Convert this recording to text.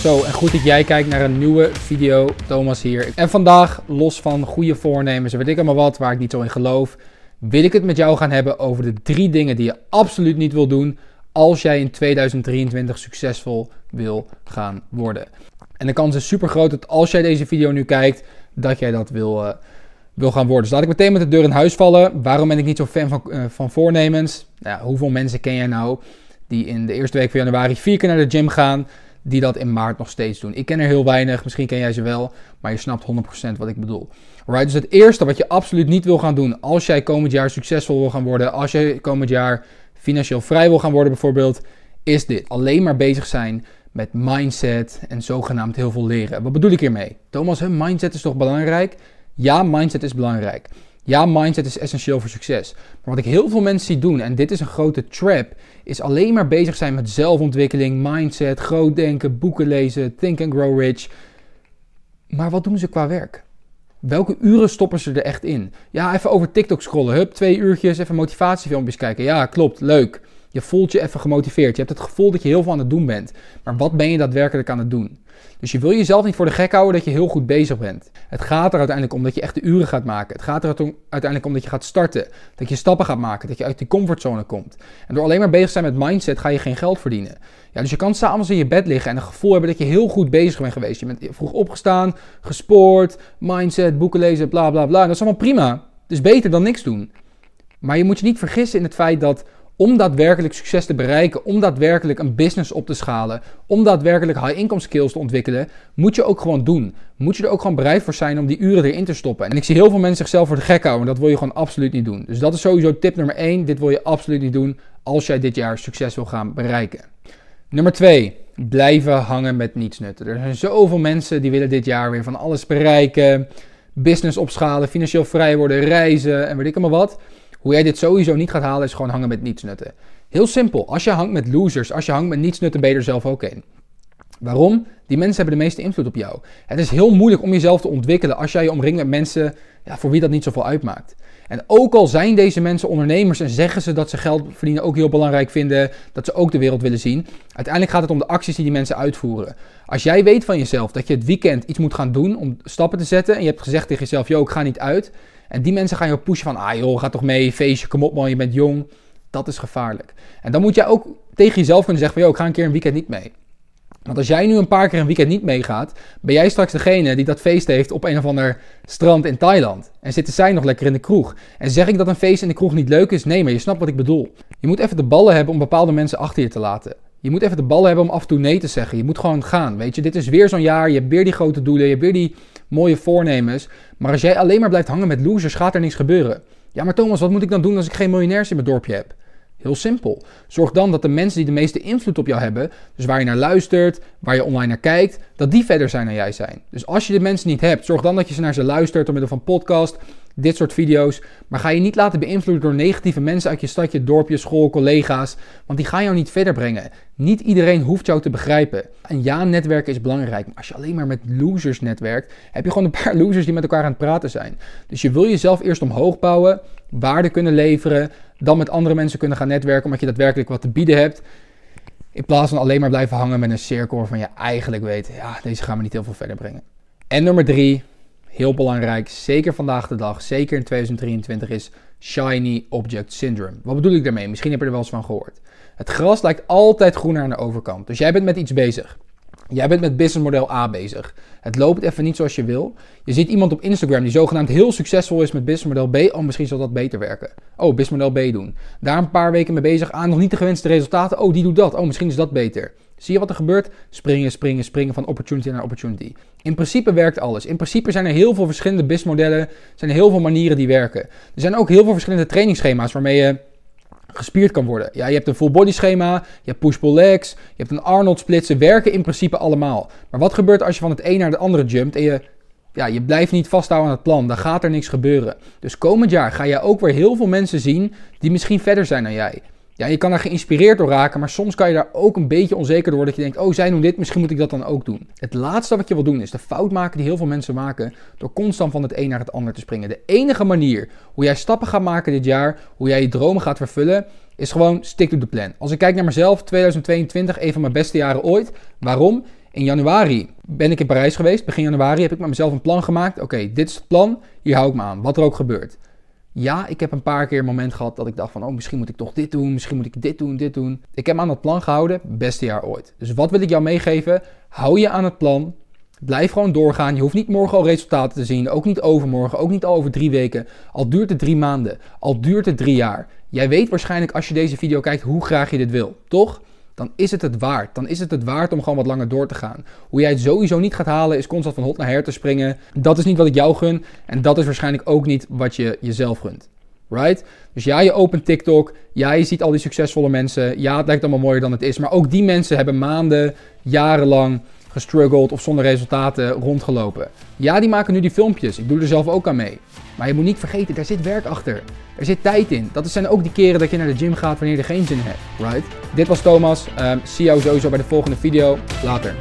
Zo, en goed dat jij kijkt naar een nieuwe video. Thomas hier. En vandaag, los van goede voornemens en weet ik allemaal wat, waar ik niet zo in geloof, wil ik het met jou gaan hebben over de drie dingen die je absoluut niet wil doen als jij in 2023 succesvol wil gaan worden. En de kans is super groot dat als jij deze video nu kijkt, dat jij dat wil, uh, wil gaan worden. Dus laat ik meteen met de deur in huis vallen. Waarom ben ik niet zo fan van, uh, van voornemens? Nou, hoeveel mensen ken jij nou die in de eerste week van januari vier keer naar de gym gaan, die dat in maart nog steeds doen? Ik ken er heel weinig, misschien ken jij ze wel, maar je snapt 100% wat ik bedoel. Right, dus het eerste wat je absoluut niet wil gaan doen als jij komend jaar succesvol wil gaan worden, als jij komend jaar financieel vrij wil gaan worden bijvoorbeeld, is dit. Alleen maar bezig zijn met mindset en zogenaamd heel veel leren. Wat bedoel ik hiermee? Thomas, hun mindset is toch belangrijk? Ja, mindset is belangrijk. Ja, mindset is essentieel voor succes. Maar wat ik heel veel mensen zie doen, en dit is een grote trap, is alleen maar bezig zijn met zelfontwikkeling, mindset, groot denken, boeken lezen, think and grow rich. Maar wat doen ze qua werk? Welke uren stoppen ze er echt in? Ja, even over TikTok scrollen. Hup, twee uurtjes, even motivatiefilmpjes kijken. Ja, klopt, leuk. Je voelt je even gemotiveerd. Je hebt het gevoel dat je heel veel aan het doen bent. Maar wat ben je daadwerkelijk aan het doen? Dus je wil jezelf niet voor de gek houden dat je heel goed bezig bent. Het gaat er uiteindelijk om dat je echt de uren gaat maken. Het gaat er uiteindelijk om dat je gaat starten. Dat je stappen gaat maken. Dat je uit die comfortzone komt. En door alleen maar bezig te zijn met mindset ga je geen geld verdienen. Ja, dus je kan s'avonds in je bed liggen en een gevoel hebben dat je heel goed bezig bent geweest. Je bent vroeg opgestaan, gespoord, mindset, boeken lezen, bla bla bla. Dat is allemaal prima. Het is beter dan niks doen. Maar je moet je niet vergissen in het feit dat om daadwerkelijk succes te bereiken, om daadwerkelijk een business op te schalen, om daadwerkelijk high-income skills te ontwikkelen, moet je ook gewoon doen. Moet je er ook gewoon bereid voor zijn om die uren erin te stoppen. En ik zie heel veel mensen zichzelf voor de gek houden, dat wil je gewoon absoluut niet doen. Dus dat is sowieso tip nummer 1. Dit wil je absoluut niet doen als jij dit jaar succes wil gaan bereiken. Nummer 2. Blijven hangen met nietsnutten. Er zijn zoveel mensen die willen dit jaar weer van alles bereiken. Business opschalen, financieel vrij worden, reizen en weet ik allemaal wat. Hoe jij dit sowieso niet gaat halen, is gewoon hangen met nietsnutten. Heel simpel. Als je hangt met losers, als je hangt met nietsnutten, ben je er zelf ook in. Waarom? Die mensen hebben de meeste invloed op jou. Het is heel moeilijk om jezelf te ontwikkelen als jij je omringt met mensen ja, voor wie dat niet zoveel uitmaakt. En ook al zijn deze mensen ondernemers en zeggen ze dat ze geld verdienen ook heel belangrijk vinden, dat ze ook de wereld willen zien, uiteindelijk gaat het om de acties die die mensen uitvoeren. Als jij weet van jezelf dat je het weekend iets moet gaan doen om stappen te zetten en je hebt gezegd tegen jezelf, yo, ik ga niet uit, en die mensen gaan je pushen van, ah joh, ga toch mee, feestje, kom op man, je bent jong. Dat is gevaarlijk. En dan moet jij ook tegen jezelf kunnen zeggen van, joh, ik ga een keer een weekend niet mee. Want als jij nu een paar keer een weekend niet meegaat, ben jij straks degene die dat feest heeft op een of ander strand in Thailand. En zitten zij nog lekker in de kroeg. En zeg ik dat een feest in de kroeg niet leuk is? Nee, maar je snapt wat ik bedoel. Je moet even de ballen hebben om bepaalde mensen achter je te laten. Je moet even de ballen hebben om af en toe nee te zeggen. Je moet gewoon gaan. Weet je, dit is weer zo'n jaar. Je hebt weer die grote doelen. Je hebt weer die mooie voornemens. Maar als jij alleen maar blijft hangen met losers, gaat er niks gebeuren. Ja, maar Thomas, wat moet ik dan doen als ik geen miljonairs in mijn dorpje heb? Heel simpel. Zorg dan dat de mensen die de meeste invloed op jou hebben, dus waar je naar luistert, waar je online naar kijkt, dat die verder zijn dan jij zijn. Dus als je de mensen niet hebt, zorg dan dat je ze naar ze luistert door middel van podcast, dit soort video's. Maar ga je niet laten beïnvloeden door negatieve mensen uit je stadje, dorpje, school, collega's. Want die gaan jou niet verder brengen. Niet iedereen hoeft jou te begrijpen. En ja, netwerken is belangrijk. Maar als je alleen maar met losers netwerkt, heb je gewoon een paar losers die met elkaar aan het praten zijn. Dus je wil jezelf eerst omhoog bouwen, waarde kunnen leveren, dan met andere mensen kunnen gaan netwerken omdat je daadwerkelijk wat te bieden hebt. In plaats van alleen maar blijven hangen met een cirkel waarvan je eigenlijk weet, ja, deze gaan me niet heel veel verder brengen. En nummer drie, heel belangrijk, zeker vandaag de dag, zeker in 2023, is Shiny Object Syndrome. Wat bedoel ik daarmee? Misschien heb je er wel eens van gehoord. Het gras lijkt altijd groener aan de overkant. Dus jij bent met iets bezig. Jij bent met businessmodel A bezig. Het loopt even niet zoals je wil. Je ziet iemand op Instagram die zogenaamd heel succesvol is met businessmodel B. Oh, misschien zal dat beter werken. Oh, businessmodel B doen. Daar een paar weken mee bezig. aan, nog niet de gewenste resultaten. Oh, die doet dat. Oh, misschien is dat beter. Zie je wat er gebeurt? Springen, springen, springen van opportunity naar opportunity. In principe werkt alles. In principe zijn er heel veel verschillende businessmodellen. zijn er heel veel manieren die werken. Er zijn ook heel veel verschillende trainingsschema's waarmee je gespierd kan worden. Ja, je hebt een full body schema, je hebt push-pull legs, je hebt een Arnold split. Ze werken in principe allemaal. Maar wat gebeurt als je van het een naar de andere jumpt en je, ja, je blijft niet vasthouden aan het plan? Dan gaat er niks gebeuren. Dus komend jaar ga je ook weer heel veel mensen zien die misschien verder zijn dan jij. Ja, je kan daar geïnspireerd door raken, maar soms kan je daar ook een beetje onzeker door. Dat je denkt, oh, zij doen dit, misschien moet ik dat dan ook doen. Het laatste wat je wil doen is de fout maken die heel veel mensen maken door constant van het een naar het ander te springen. De enige manier hoe jij stappen gaat maken dit jaar, hoe jij je dromen gaat vervullen, is gewoon stick to the plan. Als ik kijk naar mezelf, 2022, een van mijn beste jaren ooit. Waarom? In januari ben ik in Parijs geweest. Begin januari heb ik met mezelf een plan gemaakt. Oké, dit is het plan. Hier hou ik me aan. Wat er ook gebeurt. Ja, ik heb een paar keer een moment gehad dat ik dacht van... oh, misschien moet ik toch dit doen, misschien moet ik dit doen, dit doen. Ik heb me aan dat plan gehouden, beste jaar ooit. Dus wat wil ik jou meegeven? Hou je aan het plan. Blijf gewoon doorgaan. Je hoeft niet morgen al resultaten te zien. Ook niet overmorgen, ook niet al over drie weken. Al duurt het drie maanden, al duurt het drie jaar. Jij weet waarschijnlijk als je deze video kijkt hoe graag je dit wil, toch? Dan is het het waard. Dan is het het waard om gewoon wat langer door te gaan. Hoe jij het sowieso niet gaat halen, is constant van hot naar her te springen. Dat is niet wat ik jou gun. En dat is waarschijnlijk ook niet wat je jezelf gunt. Right? Dus ja, je opent TikTok. Ja, je ziet al die succesvolle mensen. Ja, het lijkt allemaal mooier dan het is. Maar ook die mensen hebben maanden, jarenlang gestruggeld of zonder resultaten rondgelopen. Ja, die maken nu die filmpjes. Ik doe er zelf ook aan mee. Maar je moet niet vergeten, daar zit werk achter. Er zit tijd in. Dat zijn ook die keren dat je naar de gym gaat wanneer je er geen zin in hebt. Right? Dit was Thomas. Um, zie jou sowieso bij de volgende video. Later.